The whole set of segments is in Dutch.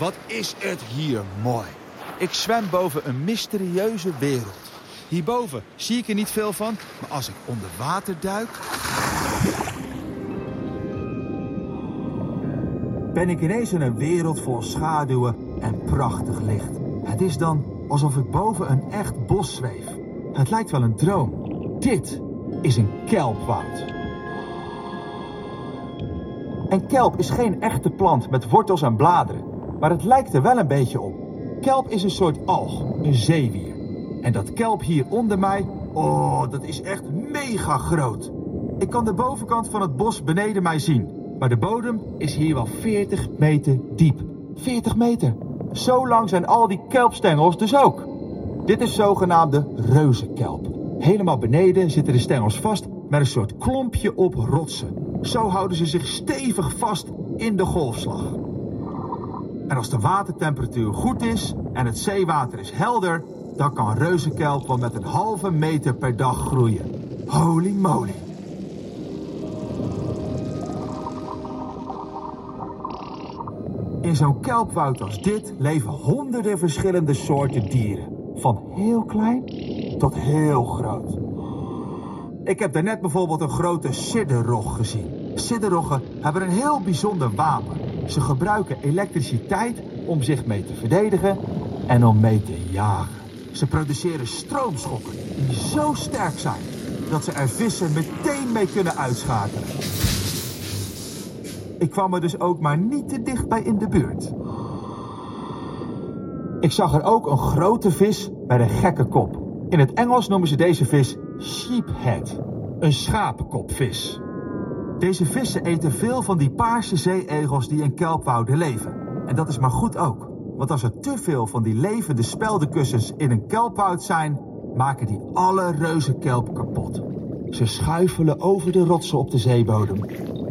Wat is het hier mooi. Ik zwem boven een mysterieuze wereld. Hierboven zie ik er niet veel van, maar als ik onder water duik... ben ik ineens in een wereld vol schaduwen en prachtig licht. Het is dan alsof ik boven een echt bos zweef. Het lijkt wel een droom. Dit is een kelpwoud. En kelp is geen echte plant met wortels en bladeren, maar het lijkt er wel een beetje op. Kelp is een soort alg, een zeewier. En dat kelp hier onder mij, oh, dat is echt mega groot. Ik kan de bovenkant van het bos beneden mij zien, maar de bodem is hier wel 40 meter diep. 40 meter. Zo lang zijn al die kelpstengels dus ook. Dit is zogenaamde reuzenkelp. Helemaal beneden zitten de stengels vast met een soort klompje op rotsen. Zo houden ze zich stevig vast in de golfslag. En als de watertemperatuur goed is en het zeewater is helder, dan kan reuzenkelp wel met een halve meter per dag groeien. Holy moly. In zo'n kelpwoud als dit leven honderden verschillende soorten dieren. Van heel klein tot heel groot. Ik heb daarnet bijvoorbeeld een grote sidderrog gezien. Sidderroggen hebben een heel bijzonder wapen. Ze gebruiken elektriciteit om zich mee te verdedigen en om mee te jagen. Ze produceren stroomschokken die zo sterk zijn dat ze er vissen meteen mee kunnen uitschakelen. Ik kwam er dus ook maar niet te dichtbij in de buurt. Ik zag er ook een grote vis met een gekke kop. In het Engels noemen ze deze vis sheephead, een schapenkopvis. Deze vissen eten veel van die paarse zeeegels die in kelpwouden leven. En dat is maar goed ook. Want als er te veel van die levende speldenkussens in een kelpwoud zijn, maken die alle reuzenkelp kapot. Ze schuifelen over de rotsen op de zeebodem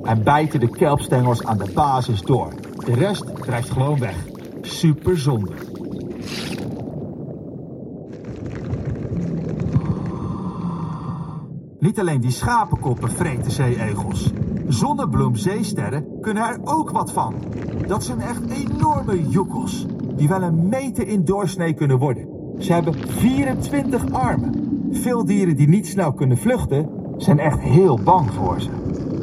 en bijten de kelpstengels aan de basis door. De rest drijft gewoon weg. Super zonde. Niet alleen die schapenkoppen vreten zeeegels. Zonnebloemzeesterren kunnen er ook wat van. Dat zijn echt enorme joekels, die wel een meter in doorsnee kunnen worden. Ze hebben 24 armen. Veel dieren die niet snel kunnen vluchten, zijn echt heel bang voor ze.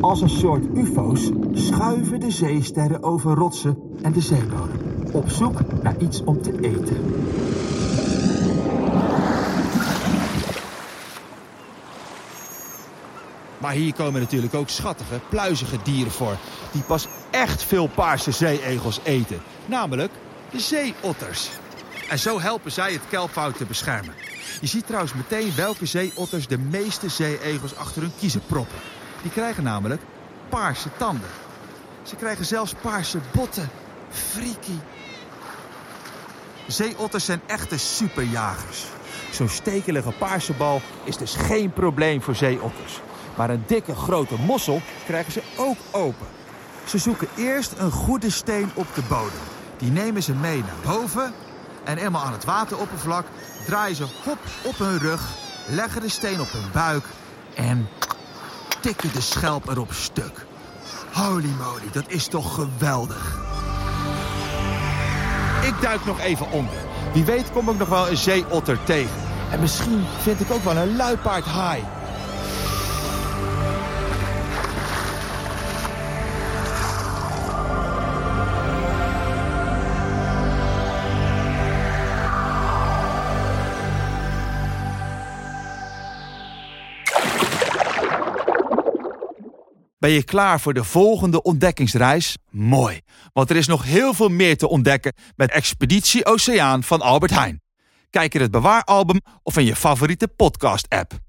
Als een soort ufo's schuiven de zeesterren over rotsen en de zeebodem. Op zoek naar iets om te eten. Maar hier komen natuurlijk ook schattige, pluizige dieren voor. Die pas echt veel paarse zeeegels eten. Namelijk de zeeotters. En zo helpen zij het kelpwoud te beschermen. Je ziet trouwens meteen welke zeeotters de meeste zeeegels achter hun kiezen proppen. Die krijgen namelijk paarse tanden. Ze krijgen zelfs paarse botten. Freaky. Zeeotters zijn echte superjagers. Zo'n stekelige paarse bal is dus geen probleem voor zeeotters. Maar een dikke grote mossel krijgen ze ook open. Ze zoeken eerst een goede steen op de bodem. Die nemen ze mee naar boven. En eenmaal aan het wateroppervlak draaien ze hop op hun rug, leggen de steen op hun buik en tikken de schelp erop stuk. Holy moly, dat is toch geweldig. Ik duik nog even onder. Wie weet kom ik nog wel een zeeotter tegen. En misschien vind ik ook wel een luipaardhaai. Ben je klaar voor de volgende ontdekkingsreis? Mooi, want er is nog heel veel meer te ontdekken met Expeditie Oceaan van Albert Heijn. Kijk in het bewaaralbum of in je favoriete podcast-app.